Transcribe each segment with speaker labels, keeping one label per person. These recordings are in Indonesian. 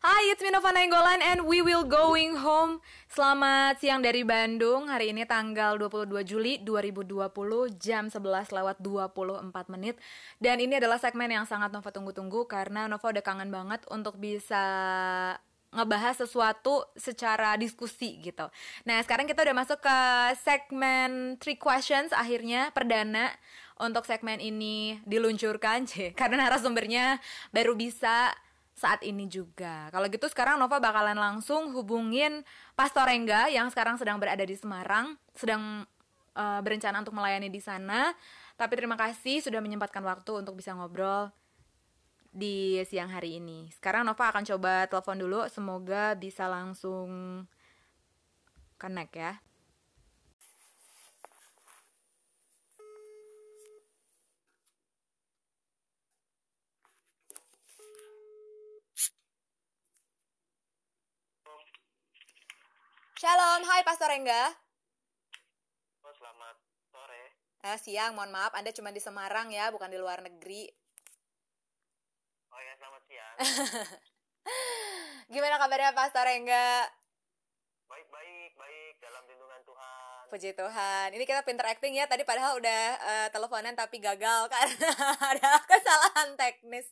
Speaker 1: Hai, it's me Nova Nainggolan and we will going home. Selamat siang dari Bandung. Hari ini tanggal 22 Juli 2020 jam 11 lewat 24 menit. Dan ini adalah segmen yang sangat Nova tunggu-tunggu karena Nova udah kangen banget untuk bisa ngebahas sesuatu secara diskusi gitu. Nah, sekarang kita udah masuk ke segmen three questions akhirnya perdana untuk segmen ini diluncurkan, karena narasumbernya baru bisa saat ini juga. Kalau gitu sekarang Nova bakalan langsung hubungin Pastor Rengga yang sekarang sedang berada di Semarang, sedang uh, berencana untuk melayani di sana. Tapi terima kasih sudah menyempatkan waktu untuk bisa ngobrol di siang hari ini. Sekarang Nova akan coba telepon dulu, semoga bisa langsung connect ya. Shalom, hai Pastor Rengga.
Speaker 2: Oh, selamat sore.
Speaker 1: Eh, siang, mohon maaf, Anda cuma di Semarang ya, bukan di luar negeri.
Speaker 2: Oh ya, selamat siang.
Speaker 1: Gimana kabarnya Pastor Rengga?
Speaker 2: Baik, baik, dalam lindungan Tuhan.
Speaker 1: Puji Tuhan. Ini kita pinter acting ya, tadi padahal udah uh, teleponan tapi gagal karena ada kesalahan teknis.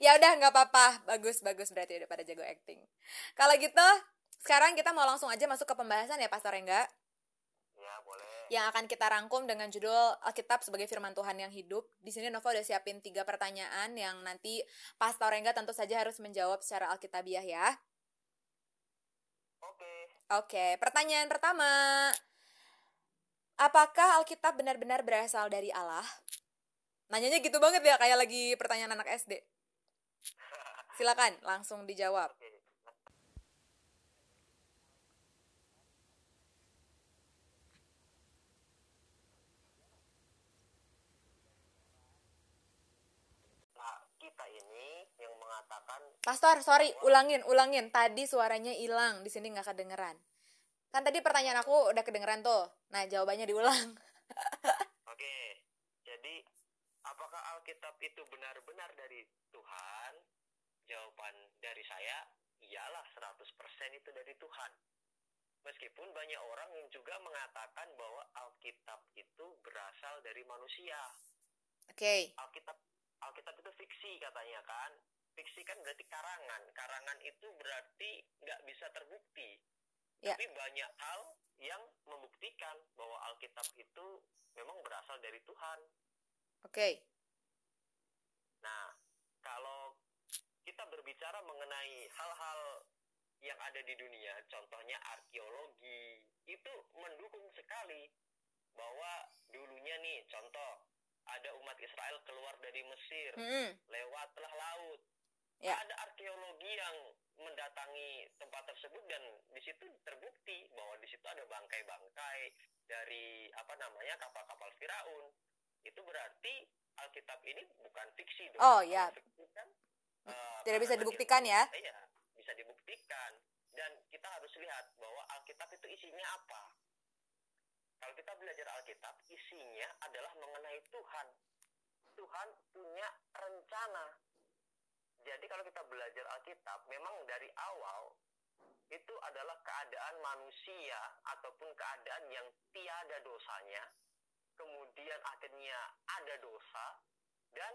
Speaker 1: ya udah nggak apa-apa, bagus, bagus berarti udah pada jago acting. Kalau gitu, sekarang kita mau langsung aja masuk ke pembahasan ya Pastor Rengga.
Speaker 2: Ya, boleh.
Speaker 1: Yang akan kita rangkum dengan judul Alkitab sebagai firman Tuhan yang hidup. Di sini Nova udah siapin tiga pertanyaan yang nanti Pastor Rengga tentu saja harus menjawab secara Alkitabiah ya.
Speaker 2: Oke.
Speaker 1: Oke, pertanyaan pertama. Apakah Alkitab benar-benar berasal dari Allah? Nanyanya gitu banget ya, kayak lagi pertanyaan anak SD. Silakan, langsung dijawab.
Speaker 2: Oke. Nah, kita ini yang mengatakan
Speaker 1: Pastor, sorry, ulangin, ulangin. Tadi suaranya hilang, di sini nggak kedengeran. Kan tadi pertanyaan aku udah kedengeran tuh. Nah, jawabannya diulang.
Speaker 2: Oke. Jadi, apakah Alkitab itu benar-benar dari Tuhan? Jawaban dari saya, iyalah 100% itu dari Tuhan. Meskipun banyak orang yang juga mengatakan bahwa Alkitab itu berasal dari manusia.
Speaker 1: Oke,
Speaker 2: Alkitab Alkitab itu fiksi katanya kan. Fiksi kan berarti karangan. Karangan itu berarti nggak bisa terbukti.
Speaker 1: Ya.
Speaker 2: Tapi banyak hal yang membuktikan bahwa Alkitab itu memang berasal dari Tuhan.
Speaker 1: oke.
Speaker 2: Nah, kalau kita berbicara mengenai hal-hal yang ada di dunia, contohnya arkeologi, itu mendukung sekali bahwa dulunya nih, contoh, ada umat Israel keluar dari Mesir,
Speaker 1: Mm-mm.
Speaker 2: lewatlah laut.
Speaker 1: Ya.
Speaker 2: Ada arkeologi yang mendatangi tempat tersebut dan di situ terbukti bahwa di situ ada bangkai-bangkai dari apa namanya kapal-kapal Firaun. Itu berarti Alkitab ini bukan fiksi dong.
Speaker 1: Oh, ya.
Speaker 2: fiksi kan, eh,
Speaker 1: Tidak bisa dibuktikan ya?
Speaker 2: Iya, bisa dibuktikan. Dan kita harus lihat bahwa Alkitab itu isinya apa. Kalau kita belajar Alkitab, isinya adalah mengenai Tuhan. Tuhan punya rencana. Jadi kalau kita belajar Alkitab, memang dari awal itu adalah keadaan manusia ataupun keadaan yang tiada dosanya. Kemudian akhirnya ada dosa dan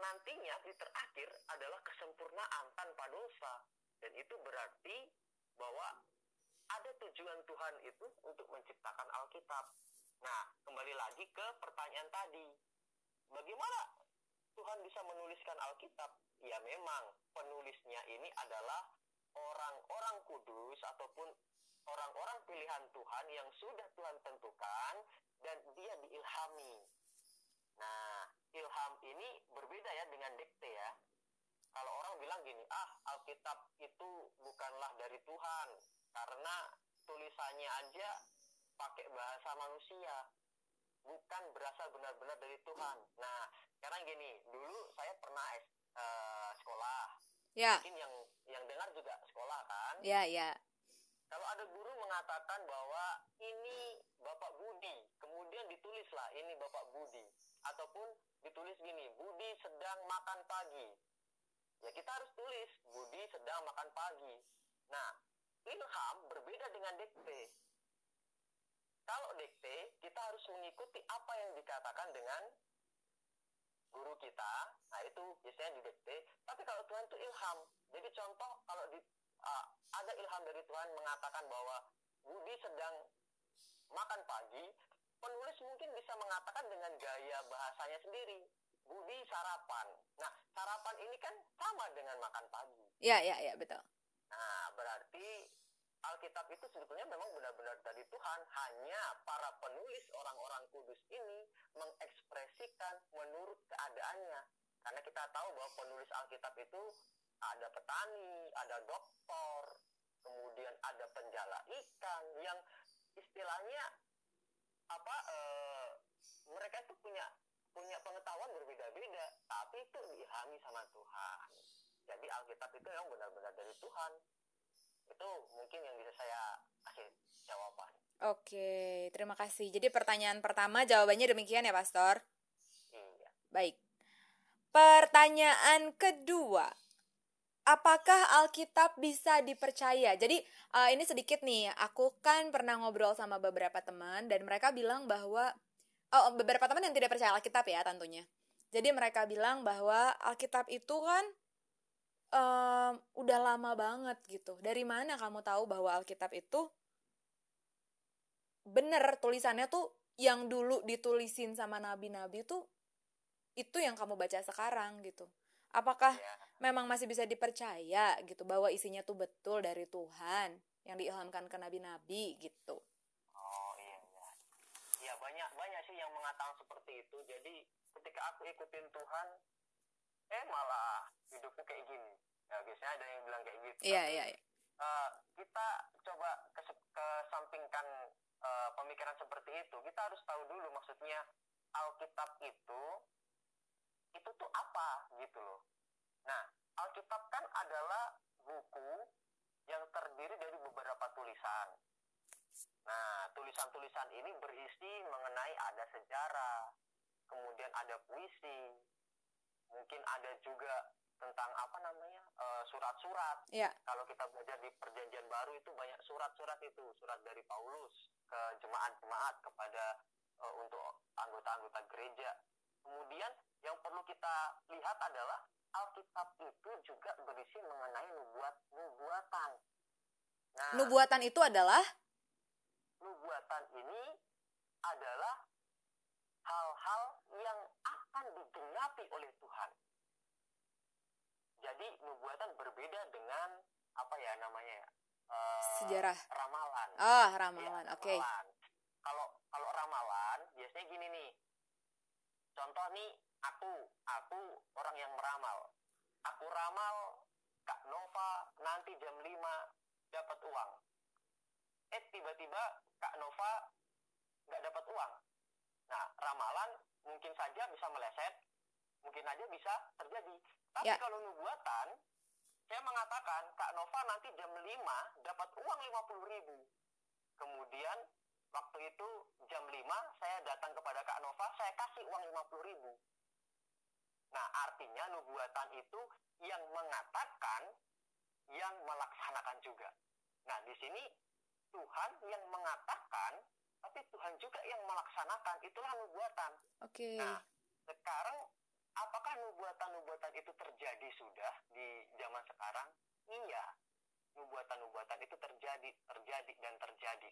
Speaker 2: nantinya di terakhir adalah kesempurnaan tanpa dosa. Dan itu berarti bahwa ada tujuan Tuhan itu untuk menciptakan Alkitab. Nah, kembali lagi ke pertanyaan tadi. Bagaimana Tuhan bisa menuliskan Alkitab? Ya memang penulisnya ini adalah orang-orang kudus ataupun orang-orang pilihan Tuhan yang sudah Tuhan tentukan dan dia diilhami. Nah, ilham ini berbeda ya dengan dikte ya. Kalau orang bilang gini, ah Alkitab itu bukanlah dari Tuhan karena tulisannya aja pakai bahasa manusia, bukan berasal benar-benar dari Tuhan. Nah, sekarang gini, dulu saya pernah eh, sekolah,
Speaker 1: Ya,
Speaker 2: mungkin yang yang dengar juga sekolah kan.
Speaker 1: ya, ya.
Speaker 2: Kalau ada guru mengatakan bahwa ini Bapak Budi, kemudian ditulislah ini Bapak Budi, ataupun ditulis gini, Budi sedang makan pagi. ya kita harus tulis Budi sedang makan pagi. Nah, ilham berbeda dengan dikte. Dikte, kita harus mengikuti apa yang dikatakan dengan guru kita. Nah, itu biasanya di dikte. Tapi kalau Tuhan itu ilham. Jadi contoh kalau di, uh, ada ilham dari Tuhan mengatakan bahwa Budi sedang makan pagi, penulis mungkin bisa mengatakan dengan gaya bahasanya sendiri. Budi sarapan. Nah, sarapan ini kan sama dengan makan pagi.
Speaker 1: Iya, iya, iya, betul.
Speaker 2: Nah, berarti Alkitab itu sebetulnya memang benar-benar dari Tuhan. Hanya para penulis orang-orang kudus ini mengekspresikan menurut keadaannya. Karena kita tahu bahwa penulis Alkitab itu ada petani, ada dokter, kemudian ada penjala ikan yang istilahnya apa e, mereka itu punya punya pengetahuan berbeda-beda, tapi itu diilhami sama Tuhan. Jadi Alkitab itu yang benar-benar dari Tuhan. Itu mungkin yang bisa saya kasih jawaban.
Speaker 1: Oke, terima kasih. Jadi pertanyaan pertama jawabannya demikian ya, Pastor?
Speaker 2: Iya.
Speaker 1: Baik. Pertanyaan kedua. Apakah Alkitab bisa dipercaya? Jadi uh, ini sedikit nih, aku kan pernah ngobrol sama beberapa teman dan mereka bilang bahwa oh, beberapa teman yang tidak percaya Alkitab ya tentunya. Jadi mereka bilang bahwa Alkitab itu kan um, udah lama banget gitu. Dari mana kamu tahu bahwa Alkitab itu bener tulisannya tuh yang dulu ditulisin sama nabi-nabi tuh itu yang kamu baca sekarang gitu. Apakah ya. memang masih bisa dipercaya gitu bahwa isinya tuh betul dari Tuhan yang diilhamkan ke nabi-nabi gitu?
Speaker 2: banyak banyak sih yang mengatakan seperti itu jadi ketika aku ikutin Tuhan eh malah hidupku kayak gini. Ya biasanya ada yang bilang kayak gitu.
Speaker 1: Iya iya iya.
Speaker 2: uh, kita coba kesampingkan uh, pemikiran seperti itu. Kita harus tahu dulu maksudnya Alkitab itu itu tuh apa gitu loh. Nah Alkitab kan adalah buku yang terdiri dari beberapa tulisan. Nah, tulisan-tulisan ini berisi mengenai ada sejarah, kemudian ada puisi, mungkin ada juga tentang apa namanya eh, surat-surat. Uh,
Speaker 1: yeah.
Speaker 2: Kalau kita belajar di Perjanjian Baru itu banyak surat-surat itu, surat dari Paulus ke jemaat-jemaat kepada uh, untuk anggota-anggota gereja. Kemudian yang perlu kita lihat adalah Alkitab itu juga berisi mengenai nubuat nubuatan.
Speaker 1: Nah, nubuatan itu adalah
Speaker 2: nubuatan ini adalah hal-hal yang akan digenapi oleh Tuhan. Jadi nubuatan berbeda dengan apa ya namanya
Speaker 1: uh, sejarah
Speaker 2: ramalan.
Speaker 1: Ah, ramalan. Ya, Oke. Okay.
Speaker 2: Kalau kalau ramalan biasanya gini nih. Contoh nih aku, aku orang yang meramal. Aku ramal Kak Nova nanti jam 5 dapat uang eh tiba-tiba Kak Nova nggak dapat uang. Nah, ramalan mungkin saja bisa meleset, mungkin aja bisa terjadi. Tapi ya. kalau nubuatan, saya mengatakan Kak Nova nanti jam 5 dapat uang 50 ribu. Kemudian waktu itu jam 5 saya datang kepada Kak Nova, saya kasih uang 50 ribu. Nah, artinya nubuatan itu yang mengatakan, yang melaksanakan juga. Nah, di sini Tuhan yang mengatakan, tapi Tuhan juga yang melaksanakan. Itulah nubuatan.
Speaker 1: Oke. Okay.
Speaker 2: Nah, sekarang apakah nubuatan-nubuatan itu terjadi sudah di zaman sekarang? Iya. Nubuatan-nubuatan itu terjadi, terjadi dan terjadi.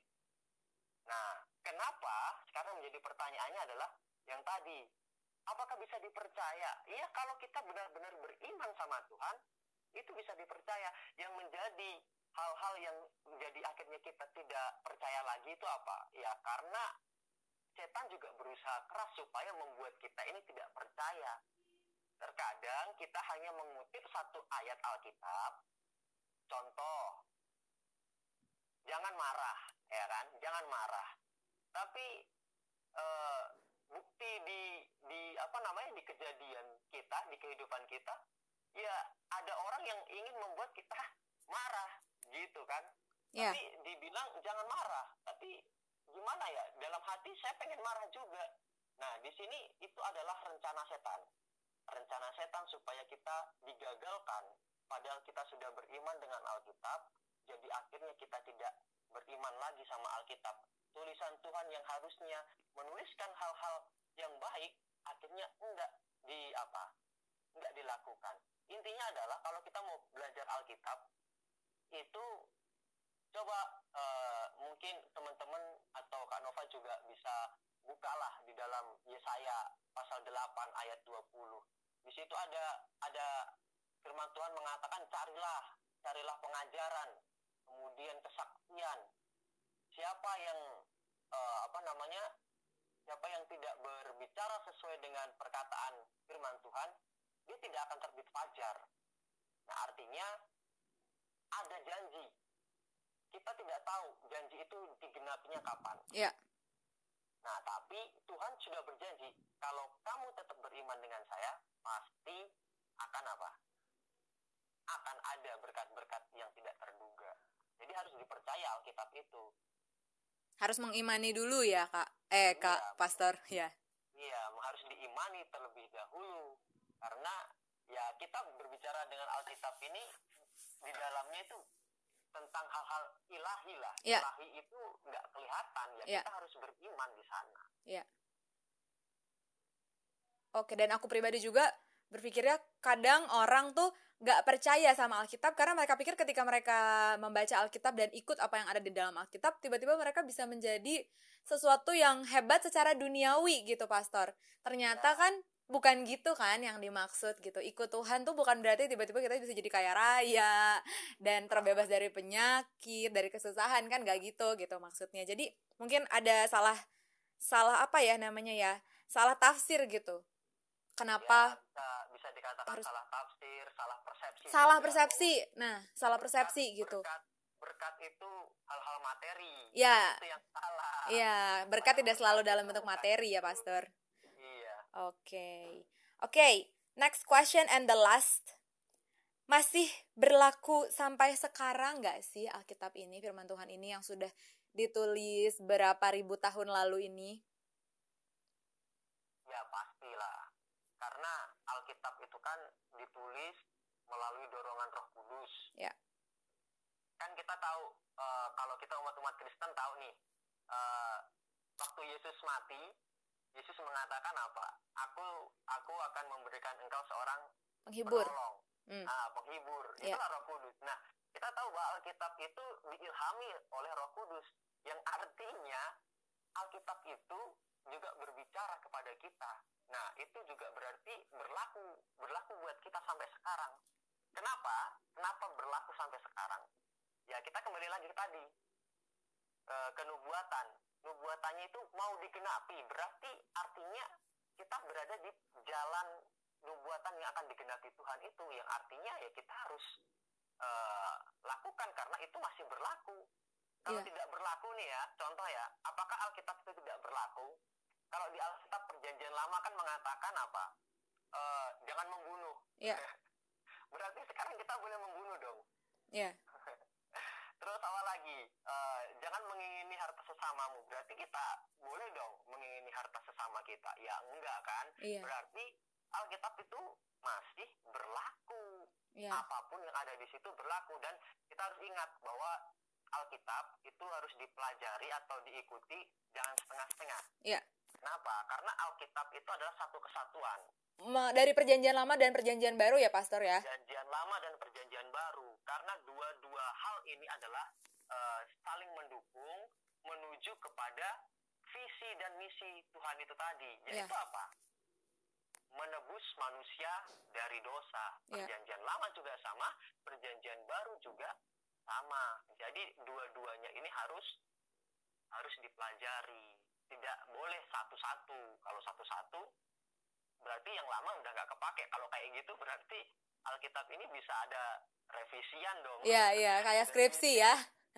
Speaker 2: Nah, kenapa? Sekarang menjadi pertanyaannya adalah yang tadi. Apakah bisa dipercaya? Iya, kalau kita benar-benar beriman sama Tuhan, itu bisa dipercaya. Yang menjadi hal-hal yang menjadi akhirnya kita tidak percaya lagi itu apa? Ya karena setan juga berusaha keras supaya membuat kita ini tidak percaya. Terkadang kita hanya mengutip satu ayat Alkitab. Contoh, jangan marah, ya kan? Jangan marah. Tapi eh, bukti di di apa namanya di kejadian kita, di kehidupan kita, ya ada orang yang ingin membuat kita marah gitu kan. Yeah. tapi dibilang jangan marah tapi gimana ya dalam hati saya pengen marah juga. Nah di sini itu adalah rencana setan. Rencana setan supaya kita digagalkan padahal kita sudah beriman dengan Alkitab jadi akhirnya kita tidak beriman lagi sama Alkitab. Tulisan Tuhan yang harusnya menuliskan hal-hal yang baik akhirnya enggak di apa enggak dilakukan. Intinya adalah kalau kita mau belajar Alkitab itu coba uh, mungkin teman-teman atau Kak Nova juga bisa bukalah di dalam Yesaya pasal 8 ayat 20. Di situ ada ada firman Tuhan mengatakan carilah, carilah pengajaran, kemudian kesaksian. Siapa yang uh, apa namanya? Siapa yang tidak berbicara sesuai dengan perkataan firman Tuhan, dia tidak akan terbit fajar. Nah, artinya ada janji. Kita tidak tahu janji itu digenapinya kapan.
Speaker 1: Iya.
Speaker 2: Nah, tapi Tuhan sudah berjanji, kalau kamu tetap beriman dengan saya, pasti akan apa? Akan ada berkat-berkat yang tidak terduga. Jadi harus dipercaya Alkitab itu.
Speaker 1: Harus mengimani dulu ya, Kak. Eh, Kak iya, Pastor, ya.
Speaker 2: Iya, harus diimani terlebih dahulu. Karena ya kita berbicara dengan Alkitab ini di dalamnya itu tentang hal-hal ilahi lah.
Speaker 1: Ya.
Speaker 2: Ilahi itu nggak kelihatan ya, ya kita harus beriman di sana.
Speaker 1: Ya. Oke, dan aku pribadi juga berpikirnya kadang orang tuh nggak percaya sama Alkitab karena mereka pikir ketika mereka membaca Alkitab dan ikut apa yang ada di dalam Alkitab, tiba-tiba mereka bisa menjadi sesuatu yang hebat secara duniawi gitu, Pastor. Ternyata ya. kan bukan gitu kan yang dimaksud gitu. Ikut Tuhan tuh bukan berarti tiba-tiba kita bisa jadi kaya raya dan terbebas dari penyakit dari kesusahan kan gak gitu gitu maksudnya. Jadi mungkin ada salah salah apa ya namanya ya salah tafsir gitu. Kenapa
Speaker 2: ya, bisa, bisa dikatakan harus salah tafsir salah persepsi
Speaker 1: salah persepsi. Nah salah berkat, persepsi gitu.
Speaker 2: berkat, itu hal-hal materi.
Speaker 1: Ya.
Speaker 2: Itu yang salah.
Speaker 1: Ya berkat tidak selalu dalam bentuk materi ya pastor Oke. Okay. Oke, okay, next question and the last. Masih berlaku sampai sekarang nggak sih Alkitab ini, firman Tuhan ini yang sudah ditulis berapa ribu tahun lalu ini?
Speaker 2: Ya pastilah. Karena Alkitab itu kan ditulis melalui dorongan Roh Kudus.
Speaker 1: Ya.
Speaker 2: Kan kita tahu uh, kalau kita umat-umat Kristen tahu nih uh, waktu Yesus mati Yesus mengatakan apa? Aku aku akan memberikan engkau seorang
Speaker 1: penghibur.
Speaker 2: Penolong. Hmm. Nah, penghibur. Yeah. Itulah Roh Kudus. Nah, kita tahu bahwa Alkitab itu diilhami oleh Roh Kudus yang artinya Alkitab itu juga berbicara kepada kita. Nah, itu juga berarti berlaku, berlaku buat kita sampai sekarang. Kenapa? Kenapa berlaku sampai sekarang? Ya, kita kembali lagi ke tadi. E, kenubuatan. Nubuatannya itu mau digenapi berarti artinya kita berada di jalan nubuatan yang akan digenapi Tuhan itu. Yang artinya ya kita harus uh, lakukan karena itu masih berlaku. Kalau yeah. tidak berlaku nih ya contoh ya apakah Alkitab itu tidak berlaku? Kalau di Alkitab perjanjian lama kan mengatakan apa? Uh, jangan membunuh.
Speaker 1: Yeah.
Speaker 2: berarti sekarang kita boleh membunuh dong.
Speaker 1: Yeah.
Speaker 2: Terus apa lagi? Uh, jangan mengingini harta sesamamu. Berarti kita boleh dong mengingini harta sesama kita. Ya enggak kan?
Speaker 1: Iya.
Speaker 2: Berarti Alkitab itu masih berlaku.
Speaker 1: Iya.
Speaker 2: Apa pun yang ada di situ berlaku dan kita harus ingat bahwa Alkitab itu harus dipelajari atau diikuti jangan setengah-setengah.
Speaker 1: Iya.
Speaker 2: Kenapa? Karena Alkitab itu adalah satu kesatuan.
Speaker 1: Dari perjanjian lama dan perjanjian baru ya, Pastor ya?
Speaker 2: Perjanjian lama dan perjanjian baru. Karena dua-dua hal ini adalah uh, saling mendukung menuju kepada visi dan misi Tuhan itu tadi. Yaitu yeah. apa? Menebus manusia dari dosa. Ya. Perjanjian yeah. lama juga sama, perjanjian baru juga sama. Jadi dua-duanya ini harus harus dipelajari tidak boleh satu-satu kalau satu-satu berarti yang lama udah nggak kepake. Kalau kayak gitu berarti Alkitab ini bisa ada revisian dong.
Speaker 1: Iya iya kayak skripsi ya.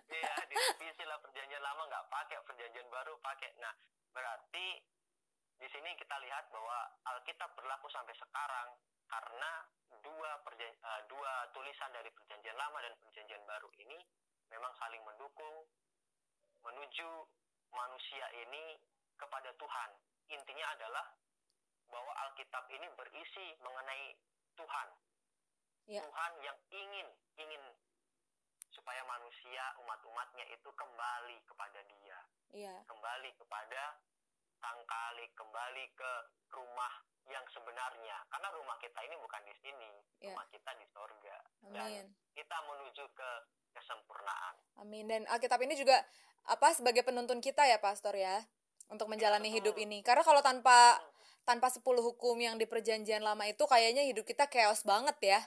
Speaker 2: iya direvisi lah perjanjian lama nggak pakai perjanjian baru pakai nah berarti di sini kita lihat bahwa Alkitab berlaku sampai sekarang karena dua perjan uh, dua tulisan dari perjanjian lama dan perjanjian baru ini memang saling mendukung menuju manusia ini kepada Tuhan. Intinya adalah bahwa Alkitab ini berisi mengenai Tuhan.
Speaker 1: Ya.
Speaker 2: Tuhan yang ingin ingin supaya manusia umat-umatnya itu kembali kepada Dia,
Speaker 1: Iya.
Speaker 2: kembali kepada Sang Kali, kembali ke rumah yang sebenarnya. Karena rumah kita ini bukan di sini,
Speaker 1: Ya.
Speaker 2: rumah kita di sorga.
Speaker 1: Amin.
Speaker 2: Dan kita menuju ke kesempurnaan.
Speaker 1: Amin. Dan Alkitab ini juga apa sebagai penuntun kita ya, Pastor ya, untuk menjalani
Speaker 2: betul.
Speaker 1: hidup ini. Karena kalau tanpa tanpa 10 hukum yang di perjanjian lama itu kayaknya hidup kita chaos banget ya.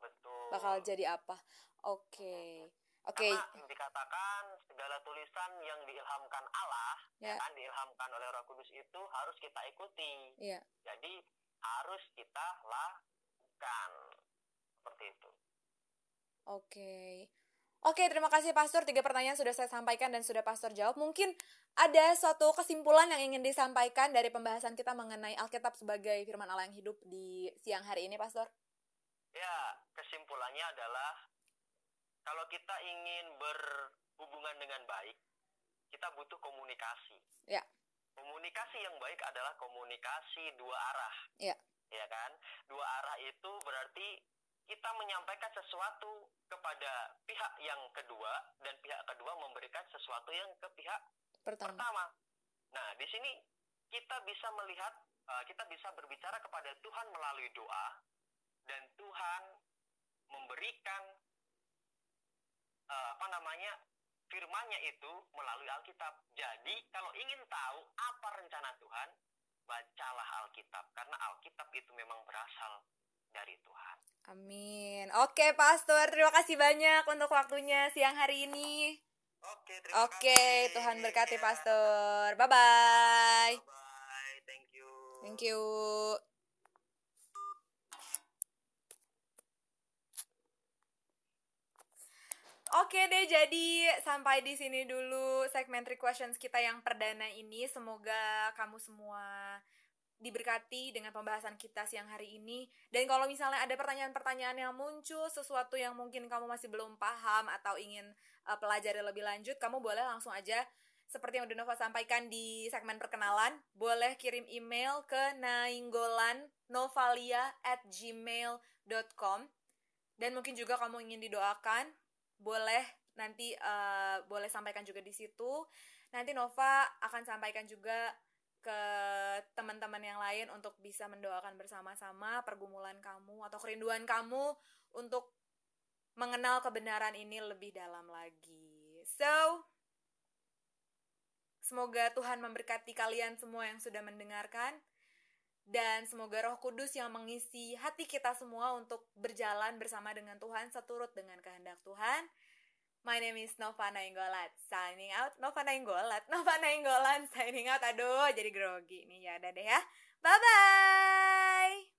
Speaker 2: Betul.
Speaker 1: Bakal jadi apa? Oke. Oke.
Speaker 2: Karena dikatakan segala tulisan yang diilhamkan Allah, kan diilhamkan oleh Roh Kudus itu harus kita ikuti.
Speaker 1: Iya.
Speaker 2: Jadi harus kita lakukan. Seperti itu.
Speaker 1: Oke. Oke, terima kasih Pastor. Tiga pertanyaan sudah saya sampaikan dan sudah Pastor jawab. Mungkin ada suatu kesimpulan yang ingin disampaikan dari pembahasan kita mengenai Alkitab sebagai firman Allah yang hidup di siang hari ini, Pastor?
Speaker 2: Ya, kesimpulannya adalah kalau kita ingin berhubungan dengan baik, kita butuh komunikasi.
Speaker 1: Ya.
Speaker 2: Komunikasi yang baik adalah komunikasi dua arah.
Speaker 1: Ya.
Speaker 2: Ya kan? Dua arah itu berarti kita menyampaikan sesuatu kepada pihak yang kedua dan pihak kedua memberikan sesuatu yang ke pihak
Speaker 1: Pertama.
Speaker 2: pertama. Nah, di sini kita bisa melihat, uh, kita bisa berbicara kepada Tuhan melalui doa, dan Tuhan memberikan uh, apa namanya firmannya itu melalui Alkitab. Jadi, kalau ingin tahu apa rencana Tuhan, bacalah Alkitab, karena Alkitab itu memang berasal dari Tuhan.
Speaker 1: Amin. Oke, Pastor. Terima kasih banyak untuk waktunya siang hari ini.
Speaker 2: Oke,
Speaker 1: Oke, Tuhan berkati Pastor. Bye-bye.
Speaker 2: Bye, thank you.
Speaker 1: Thank you. Oke deh, jadi sampai di sini dulu segmen questions kita yang perdana ini. Semoga kamu semua diberkati dengan pembahasan kita siang hari ini. Dan kalau misalnya ada pertanyaan-pertanyaan yang muncul, sesuatu yang mungkin kamu masih belum paham atau ingin uh, pelajari lebih lanjut, kamu boleh langsung aja seperti yang udah Nova sampaikan di segmen perkenalan, boleh kirim email ke nainggolannovalia at gmail.com dan mungkin juga kamu ingin didoakan, boleh nanti uh, boleh sampaikan juga di situ. Nanti Nova akan sampaikan juga ke teman-teman yang lain untuk bisa mendoakan bersama-sama pergumulan kamu atau kerinduan kamu untuk mengenal kebenaran ini lebih dalam lagi. So, Semoga Tuhan memberkati kalian semua yang sudah mendengarkan dan semoga Roh Kudus yang mengisi hati kita semua untuk berjalan bersama dengan Tuhan seturut dengan kehendak Tuhan. My name is Nova Nainggolat. Signing out. Nova Nainggolat. Nova Nainggolan signing out. Aduh, jadi grogi nih ya. Dadah ya. Bye-bye.